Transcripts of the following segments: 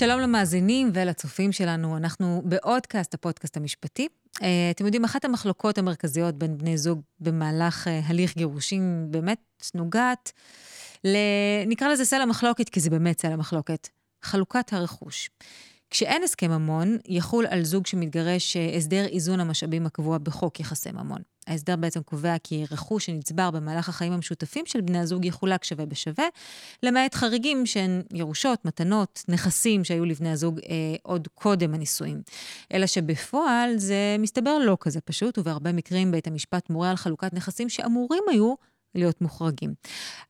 שלום למאזינים ולצופים שלנו, אנחנו באודקאסט, הפודקאסט המשפטי. Uh, אתם יודעים, אחת המחלוקות המרכזיות בין בני זוג במהלך uh, הליך גירושים באמת נוגעת ל... נקרא לזה סלע מחלוקת, כי זה באמת סלע מחלוקת. חלוקת הרכוש. כשאין הסכם ממון, יחול על זוג שמתגרש אה, הסדר איזון המשאבים הקבוע בחוק יחסי ממון. ההסדר בעצם קובע כי רכוש שנצבר במהלך החיים המשותפים של בני הזוג יחולק שווה בשווה, למעט חריגים שהן ירושות, מתנות, נכסים שהיו לבני הזוג אה, עוד קודם הנישואים. אלא שבפועל זה מסתבר לא כזה פשוט, ובהרבה מקרים בית המשפט מורה על חלוקת נכסים שאמורים היו להיות מוחרגים.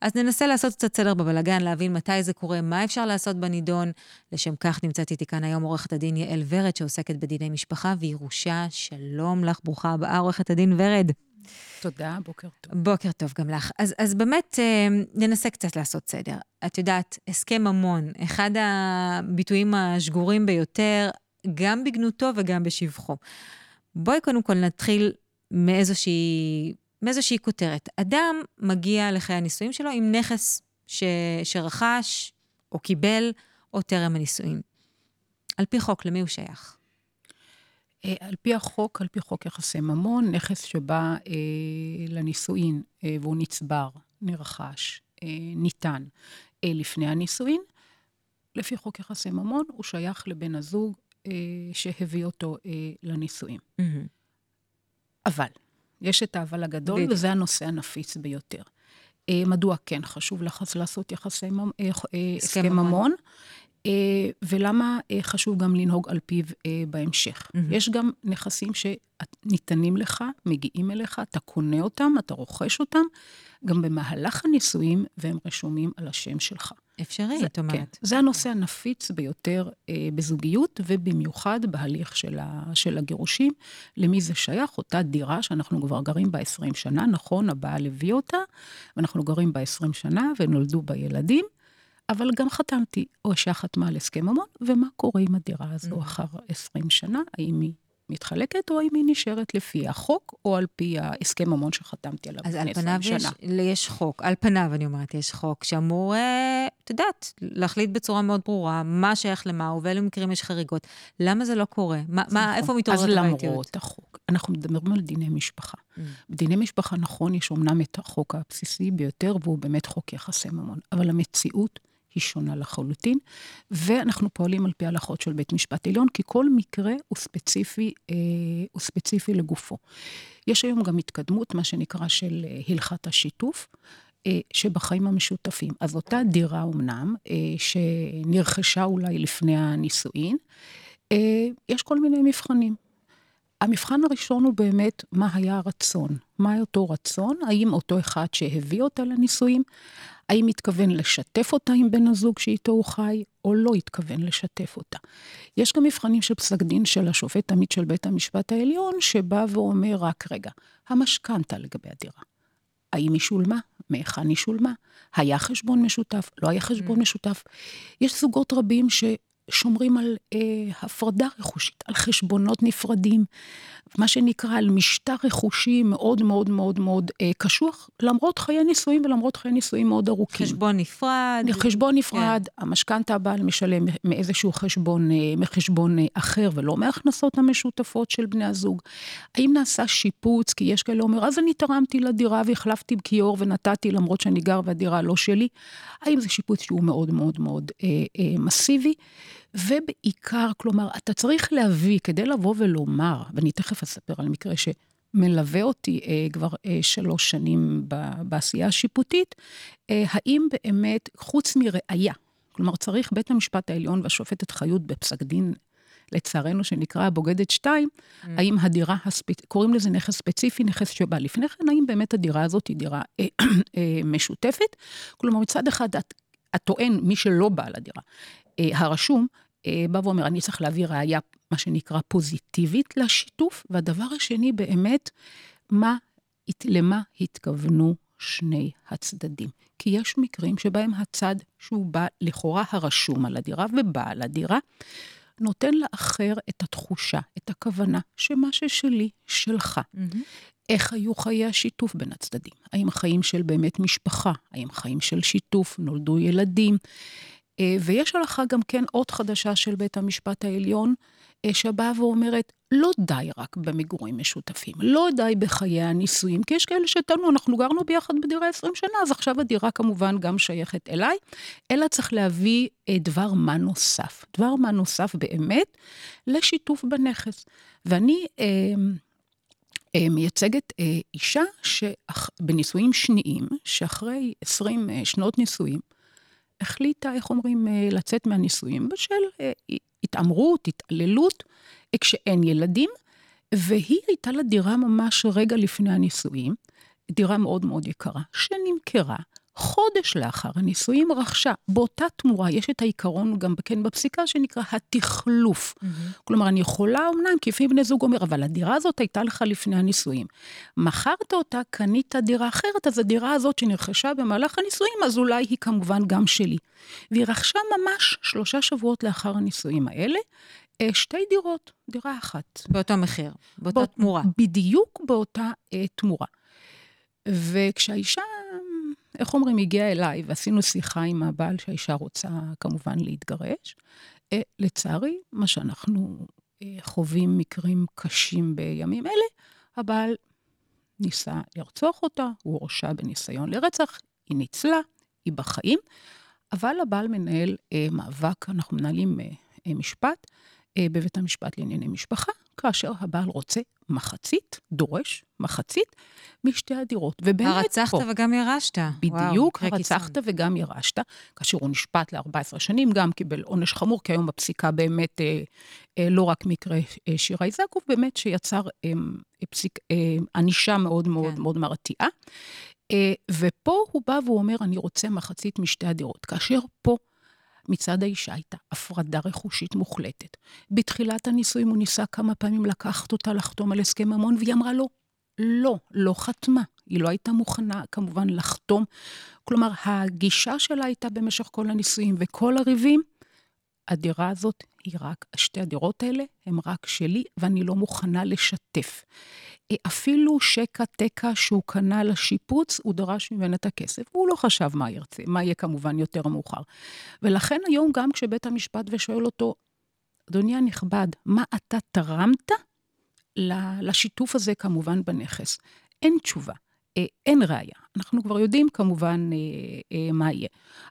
אז ננסה לעשות קצת סדר בבלגן, להבין מתי זה קורה, מה אפשר לעשות בנידון. לשם כך נמצאת איתי כאן היום עורכת הדין יעל ורד, שעוסקת בדיני משפחה וירושה. שלום לך, ברוכה הבאה, עורכת הדין ורד. תודה, בוקר טוב. בוקר טוב גם לך. אז, אז באמת, אה, ננסה קצת לעשות סדר. את יודעת, הסכם ממון, אחד הביטויים השגורים ביותר, גם בגנותו וגם בשבחו. בואי קודם כל נתחיל מאיזושהי מאיזושהי כותרת. אדם מגיע לחיי הנישואים שלו עם נכס ש... שרכש או קיבל או טרם הנישואים. על פי חוק, למי הוא שייך? אה, על פי החוק, על פי חוק יחסי ממון, נכס שבא אה, לנישואין אה, והוא נצבר, נרכש, אה, ניתן אה, לפני הנישואין, לפי חוק יחסי ממון, הוא שייך לבן הזוג אה, שהביא אותו אה, לנישואין. Mm-hmm. אבל, יש את האבל הגדול, בדיוק. וזה הנושא הנפיץ ביותר. אה, מדוע כן חשוב לך לעשות יחסי אה, אה, הסכם ממון? ולמה חשוב גם לנהוג על פיו בהמשך. Mm-hmm. יש גם נכסים שניתנים לך, מגיעים אליך, אתה קונה אותם, אתה רוכש אותם, גם במהלך הנישואים, והם רשומים על השם שלך. אפשרי, את אומרת. כן, זה הנושא הנפיץ ביותר אה, בזוגיות, ובמיוחד בהליך של, ה, של הגירושים. למי זה שייך? אותה דירה שאנחנו כבר גרים בה 20 שנה, נכון, הבעל הביא אותה, ואנחנו גרים בה 20 שנה, ונולדו בה ילדים. אבל גם חתמתי, או אישה חתמה על הסכם ממון, ומה קורה עם הדירה הזו mm. אחר 20 שנה? האם היא מתחלקת, או האם היא נשארת לפי החוק, או על פי ההסכם ממון שחתמתי עליו לפני 20 שנה. אז על פניו יש, יש חוק, על פניו אני אומרת, יש חוק שאמור, אה, את יודעת, להחליט בצורה מאוד ברורה מה שייך למה, ובאילו מקרים יש חריגות. למה זה לא קורה? מה, מה, נכון. איפה מתעוררת הבעייתיות? אז למרות החוק, אנחנו מדברים על דיני משפחה. Mm. בדיני משפחה, נכון, יש אמנם את החוק הבסיסי ביותר, והוא באמת חוק יחסי ממון, אבל המציאות... היא שונה לחלוטין, ואנחנו פועלים על פי הלכות של בית משפט עליון, כי כל מקרה הוא ספציפי, אה, הוא ספציפי לגופו. יש היום גם התקדמות, מה שנקרא של אה, הלכת השיתוף. אה, שבחיים המשותפים. אז אותה דירה אמנם, אה, שנרכשה אולי לפני הנישואין, יש כל מיני מבחנים. המבחן הראשון הוא באמת מה היה הרצון. מה אותו רצון? האם אותו אחד שהביא אותה לנישואים, האם התכוון לשתף אותה עם בן הזוג שאיתו הוא חי, או לא התכוון לשתף אותה. יש גם מבחנים של פסק דין של השופט עמית של בית המשפט העליון, שבא ואומר רק, רגע, המשכנתה לגבי הדירה. האם היא שולמה? מהיכן היא שולמה? היה חשבון משותף? לא היה חשבון mm. משותף? יש זוגות רבים ש... שומרים על אה, הפרדה רכושית, על חשבונות נפרדים, מה שנקרא על משטר רכושי מאוד מאוד מאוד מאוד אה, קשוח, למרות חיי נישואים ולמרות חיי נישואים מאוד ארוכים. חשבון נפרד. חשבון נפרד, כן. המשכנתה הבעל משלם מאיזשהו חשבון, אה, מחשבון אה, אחר ולא מההכנסות המשותפות של בני הזוג. האם נעשה שיפוץ, כי יש כאלה אומר, אז אני תרמתי לדירה והחלפתי בכיור ונתתי למרות שאני גר והדירה לא שלי. האם זה שיפוץ שהוא מאוד מאוד מאוד אה, אה, מסיבי? ובעיקר, כלומר, אתה צריך להביא, כדי לבוא ולומר, ואני תכף אספר על מקרה שמלווה אותי אה, כבר אה, שלוש שנים בעשייה השיפוטית, אה, האם באמת, חוץ מראייה, כלומר, צריך בית המשפט העליון והשופטת חיות בפסק דין לצערנו, שנקרא הבוגדת 2, mm. האם הדירה, הספ... קוראים לזה נכס ספציפי, נכס שבא לפני כן, האם באמת הדירה הזאת היא דירה אה, אה, משותפת? כלומר, מצד אחד, הטוען, מי שלא בעל הדירה, אה, הרשום, בא ואומר, אני צריך להביא ראייה, מה שנקרא, פוזיטיבית לשיתוף, והדבר השני, באמת, מה, למה התכוונו שני הצדדים. כי יש מקרים שבהם הצד שהוא בא, לכאורה הרשום על הדירה ובעל הדירה, נותן לאחר את התחושה, את הכוונה, שמה ששלי, שלך. Mm-hmm. איך היו חיי השיתוף בין הצדדים? האם חיים של באמת משפחה? האם חיים של שיתוף? נולדו ילדים? אה, ויש הלכה גם כן עוד חדשה של בית המשפט העליון, אה, שבאה ואומרת, לא די רק במגורים משותפים, לא די בחיי הנישואים, כי יש כאלה שטענו, אנחנו גרנו ביחד בדירה 20 שנה, אז עכשיו הדירה כמובן גם שייכת אליי, אלא צריך להביא אה, דבר מה נוסף. דבר מה נוסף באמת לשיתוף בנכס. ואני אה, אה, מייצגת אה, אישה שאח, בנישואים שניים, שאחרי 20 אה, שנות נישואים, החליטה, איך אומרים, אה, לצאת מהנישואים בשל אה, התעמרות, התעללות, כשאין ילדים, והיא הייתה לה דירה ממש רגע לפני הנישואים, דירה מאוד מאוד יקרה, שנמכרה חודש לאחר הנישואים רכשה באותה תמורה, יש את העיקרון גם כן בפסיקה שנקרא התחלוף. Mm-hmm. כלומר, אני יכולה אמנם, כפי בני זוג אומר, אבל הדירה הזאת הייתה לך לפני הנישואים. מכרת אותה, קנית דירה אחרת, אז הדירה הזאת שנרכשה במהלך הנישואים, אז אולי היא כמובן גם שלי. והיא רכשה ממש שלושה שבועות לאחר הנישואים האלה, אה, שתי דירות, דירה אחת. באותו מחיר, באותה בא, תמורה. בדיוק באותה אה, תמורה. וכשהאישה איך אומרים, הגיע אליי ועשינו שיחה עם הבעל שהאישה רוצה כמובן להתגרש. אה, לצערי, מה שאנחנו אה, חווים מקרים קשים בימים אלה, הבעל ניסה לרצוח אותה, הוא הורשע בניסיון לרצח, היא ניצלה, היא בחיים, אבל הבעל מנהל אה, מאבק, אנחנו מנהלים משפט בבית המשפט לענייני משפחה, כאשר הבעל רוצה מחצית, דורש מחצית, משתי הדירות. ובאמת הרצחת פה... וגם ירשת. בדיוק, וואו, הרצחת קיצון. וגם ירשת, כאשר הוא נשפט ל-14 שנים, גם קיבל עונש חמור, כי היום בפסיקה באמת אה, אה, לא רק מקרה אה, שירה איזקוב, באמת שיצר אה, פסיק, אה, ענישה מאוד מאוד כן. מאוד מרתיעה. אה, ופה הוא בא והוא אומר, אני רוצה מחצית משתי הדירות. כאשר פה... מצד האישה הייתה הפרדה רכושית מוחלטת. בתחילת הנישואים הוא ניסה כמה פעמים לקחת אותה לחתום על הסכם ממון, והיא אמרה לו, לא, לא חתמה. היא לא הייתה מוכנה כמובן לחתום. כלומר, הגישה שלה הייתה במשך כל הנישואים וכל הריבים, הדירה הזאת היא רק, שתי הדירות האלה הן רק שלי, ואני לא מוכנה לשתף. אפילו שקע תקע שהוא קנה לשיפוץ, הוא דרש ממנה את הכסף, והוא לא חשב מה ירצה, מה יהיה כמובן יותר מאוחר. ולכן היום גם כשבית המשפט ושואל אותו, אדוני הנכבד, מה אתה תרמת לשיתוף הזה כמובן בנכס? אין תשובה. אה, אין ראייה. אנחנו כבר יודעים כמובן אה, אה, מה יהיה.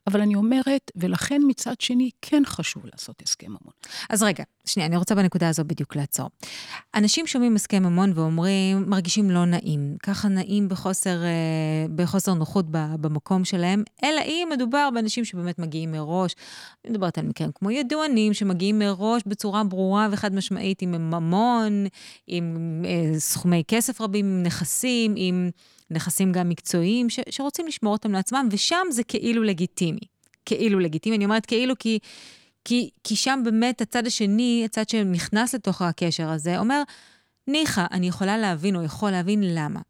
אבל אני אומרת, ולכן מצד שני, כן חשוב לעשות הסכם ממון. אז רגע, שנייה, אני רוצה בנקודה הזו בדיוק לעצור. אנשים שומעים הסכם ממון ואומרים, מרגישים לא נעים. ככה נעים בחוסר, אה, בחוסר נוחות במקום שלהם, אלא אם מדובר באנשים שבאמת מגיעים מראש. אני מדברת על מקרים כמו ידוענים, שמגיעים מראש בצורה ברורה וחד משמעית עם ממון, עם אה, סכומי כסף רבים, עם נכסים, עם... נכסים גם מקצועיים, ש, שרוצים לשמור אותם לעצמם, ושם זה כאילו לגיטימי. כאילו לגיטימי. אני אומרת כאילו כי, כי, כי שם באמת הצד השני, הצד שנכנס לתוך הקשר הזה, אומר, ניחא, אני יכולה להבין או יכול להבין למה.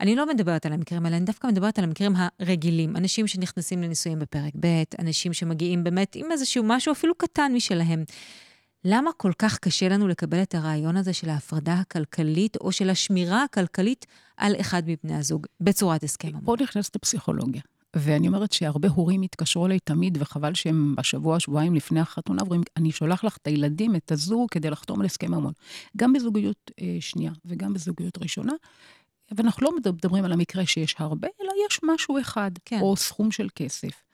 אני לא מדברת על המקרים האלה, אני דווקא מדברת על המקרים הרגילים. אנשים שנכנסים לנישואים בפרק ב', אנשים שמגיעים באמת עם איזשהו משהו אפילו קטן משלהם. למה כל כך קשה לנו לקבל את הרעיון הזה של ההפרדה הכלכלית, או של השמירה הכלכלית על אחד מבני הזוג, בצורת הסכם המון? פה נכנסת הפסיכולוגיה. ואני אומרת שהרבה הורים התקשרו אליי תמיד, וחבל שהם בשבוע, שבועיים לפני החתונה, אומרים, אני שולח לך את הילדים, את הזוג, כדי לחתום על הסכם ממון. גם בזוגיות אה, שנייה וגם בזוגיות ראשונה. ואנחנו לא מדברים על המקרה שיש הרבה, אלא יש משהו אחד, כן. או סכום של כסף.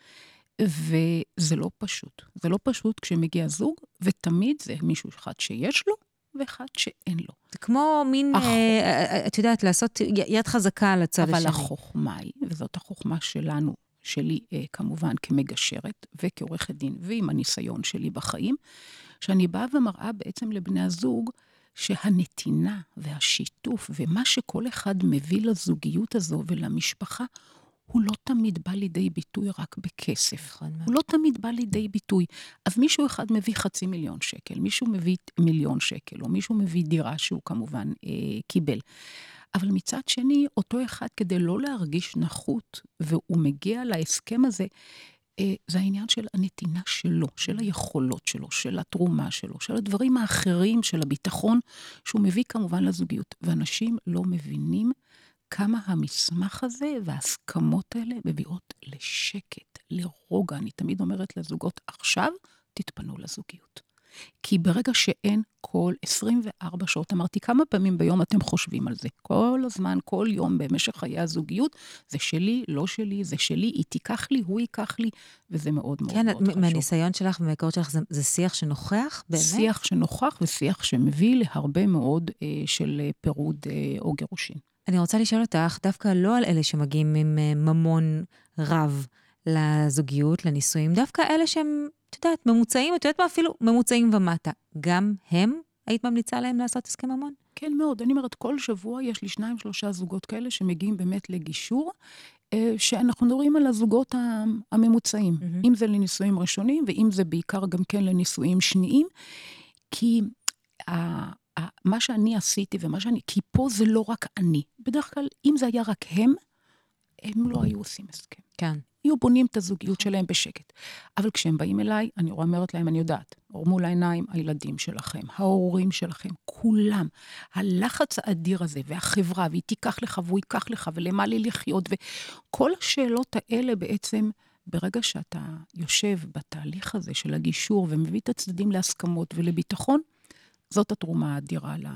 וזה לא פשוט. זה לא פשוט כשמגיע זוג, ותמיד זה מישהו אחד שיש לו, ואחד שאין לו. זה כמו מין, הח... אה, אה, את יודעת, לעשות יד חזקה על הצד אבל השני. אבל החוכמה היא, וזאת החוכמה שלנו, שלי אה, כמובן כמגשרת וכעורכת דין, ועם הניסיון שלי בחיים, שאני באה ומראה בעצם לבני הזוג, שהנתינה והשיתוף ומה שכל אחד מביא לזוגיות הזו ולמשפחה, הוא לא תמיד בא לידי ביטוי רק בכסף. נכון. הוא לא תמיד בא לידי ביטוי. אז מישהו אחד מביא חצי מיליון שקל, מישהו מביא מיליון שקל, או מישהו מביא דירה שהוא כמובן אה, קיבל. אבל מצד שני, אותו אחד, כדי לא להרגיש נחות, והוא מגיע להסכם הזה, אה, זה העניין של הנתינה שלו, של היכולות שלו, של התרומה שלו, של הדברים האחרים, של הביטחון, שהוא מביא כמובן לזוגיות. ואנשים לא מבינים כמה המסמך הזה וההסכמות האלה מביאות לשקט, לרוע. רוגע. אני תמיד אומרת לזוגות, עכשיו תתפנו לזוגיות. כי ברגע שאין כל 24 שעות, אמרתי, כמה פעמים ביום אתם חושבים על זה? כל הזמן, כל יום במשך חיי הזוגיות, זה שלי, לא שלי, זה שלי, היא תיקח לי, הוא ייקח לי, וזה מאוד מאוד כן, מאוד חשוב. כן, מהניסיון שלך ומההיכרות שלך, זה, זה שיח שנוכח, באמת? שיח שנוכח ושיח שמביא להרבה מאוד אה, של אה, פירוד אה, או גירושין. אני רוצה לשאול אותך, דווקא לא על אלה שמגיעים עם אה, ממון רב לזוגיות, לנישואים, דווקא אלה שהם את יודעת, ממוצעים, את יודעת מה אפילו? ממוצעים ומטה. גם הם, היית ממליצה להם לעשות הסכם ממון? כן, מאוד. אני אומרת, כל שבוע יש לי שניים, שלושה זוגות כאלה שמגיעים באמת לגישור, אה, שאנחנו מדברים על הזוגות הממוצעים, mm-hmm. אם זה לנישואים ראשונים, ואם זה בעיקר גם כן לנישואים שניים, כי מה שאני עשיתי ומה שאני, כי פה זה לא רק אני. בדרך כלל, אם זה היה רק הם, הם לא היו עושים הסכם. כן. היו בונים את הזוגיות שלהם בשקט. אבל כשהם באים אליי, אני אומרת להם, אני יודעת, מול העיניים, הילדים שלכם, ההורים שלכם, כולם. הלחץ האדיר הזה, והחברה, והיא תיקח לך והוא ייקח לך, ולמה לי לחיות, וכל השאלות האלה בעצם, ברגע שאתה יושב בתהליך הזה של הגישור ומביא את הצדדים להסכמות ולביטחון, זאת התרומה האדירה ל...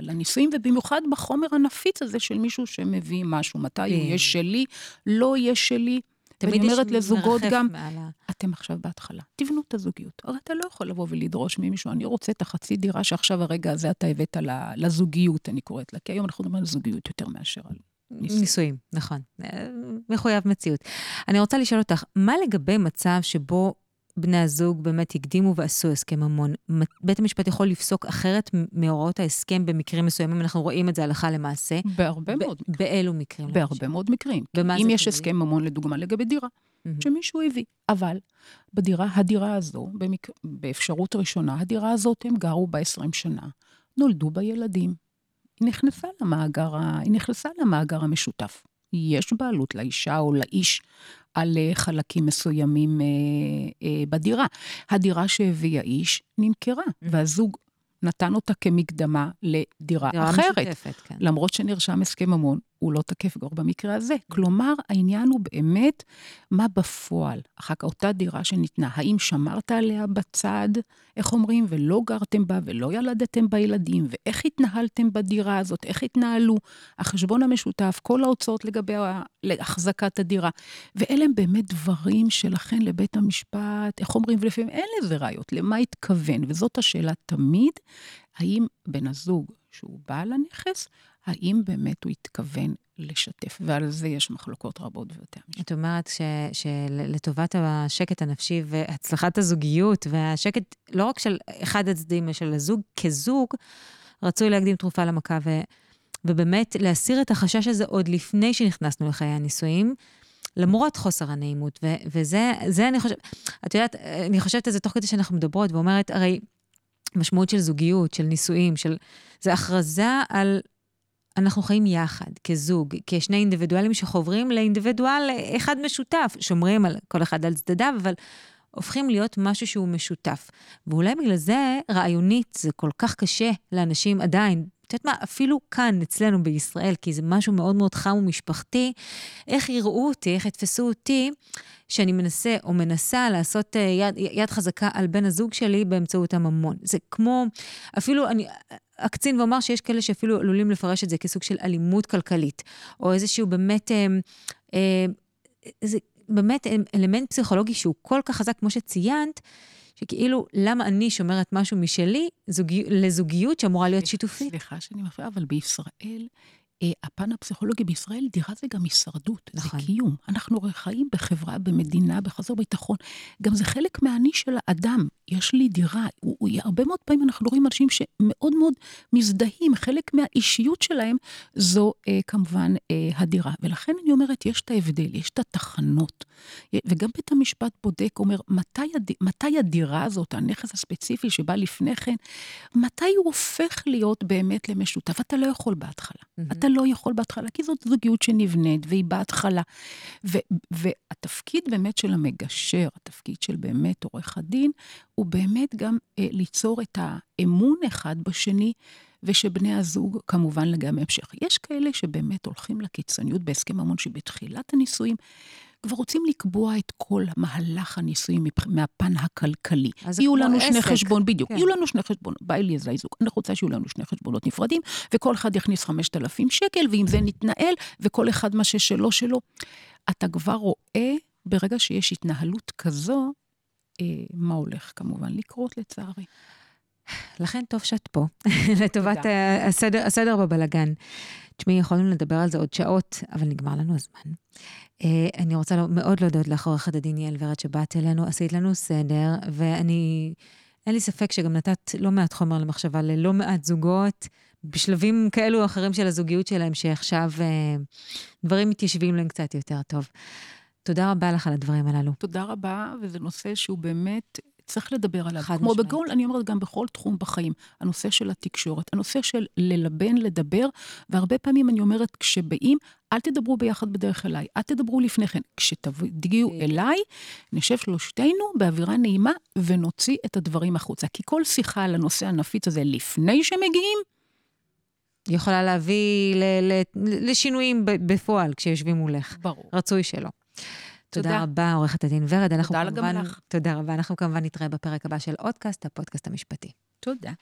לנישואים, ובמיוחד בחומר הנפיץ הזה של מישהו שמביא משהו. מתי הוא יהיה שלי, לא יהיה שלי. ואני אומרת לזוגות גם, מעלה. אתם עכשיו בהתחלה, תבנו את הזוגיות. הרי אתה לא יכול לבוא ולדרוש ממישהו, אני רוצה את החצי דירה שעכשיו הרגע הזה אתה הבאת לזוגיות, אני קוראת לה, כי היום אנחנו מדברים על זוגיות יותר מאשר על נישואים. נישואים, נכון. אה, מחויב מציאות. אני רוצה לשאול אותך, מה לגבי מצב שבו בני הזוג באמת הקדימו ועשו הסכם ממון. בית המשפט יכול לפסוק אחרת מהוראות ההסכם במקרים מסוימים, אנחנו רואים את זה הלכה למעשה. בהרבה מאוד מקרים. באילו מקרים? בהרבה מאוד מקרים. אם יש הסכם ממון, לדוגמה, לגבי דירה, שמישהו הביא. אבל בדירה, הדירה הזו, במק... באפשרות ראשונה, הדירה הזאת, הם גרו בה 20 שנה, נולדו בה ילדים. היא נכנסה למאגר. היא נכנסה למאגר המשותף. יש בעלות לאישה או לאיש על אה, חלקים מסוימים אה, אה, בדירה. הדירה שהביא האיש נמכרה, mm-hmm. והזוג נתן אותה כמקדמה לדירה אחרת. משותפת, כן. למרות שנרשם הסכם ממון, הוא לא תקף כבר במקרה הזה. כלומר, העניין הוא באמת מה בפועל, אחר כך אותה דירה שניתנה, האם שמרת עליה בצד, איך אומרים, ולא גרתם בה ולא ילדתם בה ילדים, ואיך התנהלתם בדירה הזאת, איך התנהלו החשבון המשותף, כל ההוצאות לגבי החזקת הדירה. ואלה הם באמת דברים שלכן לבית המשפט, איך אומרים, ולפעמים אין לזה ראיות, למה התכוון, וזאת השאלה תמיד, האם בן הזוג שהוא בעל הנכס, האם באמת הוא התכוון לשתף, ועל זה יש מחלוקות רבות בבתי המשפט. את אומרת שלטובת השקט הנפשי והצלחת הזוגיות, והשקט לא רק של אחד הצדדים, של הזוג כזוג, רצוי להקדים תרופה למכה, ו, ובאמת להסיר את החשש הזה עוד לפני שנכנסנו לחיי הנישואים. למרות חוסר הנעימות, ו- וזה, זה אני חושבת, את יודעת, אני חושבת על זה תוך כדי שאנחנו מדברות, ואומרת, הרי משמעות של זוגיות, של נישואים, של... זה הכרזה על אנחנו חיים יחד, כזוג, כשני אינדיבידואלים שחוברים לאינדיבידואל אחד משותף, שומרים על כל אחד על צדדיו, אבל הופכים להיות משהו שהוא משותף. ואולי בגלל זה, רעיונית, זה כל כך קשה לאנשים עדיין. את יודעת מה, אפילו כאן, אצלנו בישראל, כי זה משהו מאוד מאוד חם ומשפחתי, איך יראו אותי, איך יתפסו אותי, שאני מנסה או מנסה לעשות אה, יד, יד חזקה על בן הזוג שלי באמצעות הממון. זה כמו, אפילו אני אקצין ואומר שיש כאלה שאפילו עלולים לפרש את זה כסוג של אלימות כלכלית, או איזשהו באמת, אה, אה, איזה באמת אלמנט פסיכולוגי שהוא כל כך חזק, כמו שציינת, שכאילו, למה אני שומרת משהו משלי זוגי, לזוגיות שאמורה להיות שיתופית? סליחה שאני מפריעה, אבל בישראל הפן הפסיכולוגי בישראל, דירה זה גם הישרדות, נכון. זה קיום. אנחנו חיים בחברה, במדינה, בחזור ביטחון. גם זה חלק מהאני של האדם. יש לי דירה. הוא, הוא, הרבה מאוד פעמים אנחנו רואים אנשים שמאוד מאוד מזדהים, חלק מהאישיות שלהם זו אה, כמובן אה, הדירה. ולכן אני אומרת, יש את ההבדל, יש את התחנות. וגם בית המשפט בודק, אומר, מתי, הד... מתי הדירה הזאת, הנכס הספציפי שבא לפני כן, מתי הוא הופך להיות באמת למשותף? אתה לא יכול בהתחלה. Mm-hmm. אתה לא יכול בהתחלה, כי זאת זוגיות שנבנית והיא בהתחלה. ו, והתפקיד באמת של המגשר, התפקיד של באמת עורך הדין, הוא באמת גם אה, ליצור את האמון אחד בשני, ושבני הזוג כמובן לגמרי המשך. יש כאלה שבאמת הולכים לקיצוניות בהסכם ממון שבתחילת הנישואים, כבר רוצים לקבוע את כל מהלך הנישואים מהפן הכלכלי. יהיו לנו שני עסק. חשבון, בדיוק, כן. יהיו לנו שני חשבונות, בא לי איזה זוג, אני רוצה שיהיו לנו שני חשבונות נפרדים, וכל אחד יכניס 5,000 שקל, ועם זה נתנהל, וכל אחד מה ששלו שלו. אתה כבר רואה, ברגע שיש התנהלות כזו, אה, מה הולך כמובן לקרות לצערי. לכן טוב שאת פה, לטובת הסדר, הסדר בבלגן. תשמעי, יכולנו לדבר על זה עוד שעות, אבל נגמר לנו הזמן. אה, אני רוצה לא- מאוד להודות לך, עורכת הדין יעל ורד, שבאת אלינו, עשית לנו סדר, ואני, אין לי ספק שגם נתת לא מעט חומר למחשבה ללא מעט זוגות, בשלבים כאלו או אחרים של הזוגיות שלהם, שעכשיו אה, דברים מתיישבים להם קצת יותר טוב. תודה רבה לך על הדברים הללו. תודה רבה, וזה נושא שהוא באמת, צריך לדבר עליו. כמו משמעית. בגול, אני אומרת גם בכל תחום בחיים. הנושא של התקשורת, הנושא של ללבן, לדבר, והרבה פעמים אני אומרת, כשבאים, אל תדברו ביחד בדרך אליי, אל תדברו לפני כן. כשתגיעו. אליי, נשב שלושתנו באווירה נעימה ונוציא את הדברים החוצה. כי כל שיחה על הנושא הנפיץ הזה לפני שמגיעים, יכולה להביא ל- ל- לשינויים בפועל כשיושבים מולך. ברור. רצוי שלא. תודה תודה. רבה, עורכת הדין ורד. אנחנו תודה גם כמובן... לך. תודה רבה. אנחנו כמובן נתראה בפרק הבא של אודקאסט, הפודקאסט המשפטי. תודה.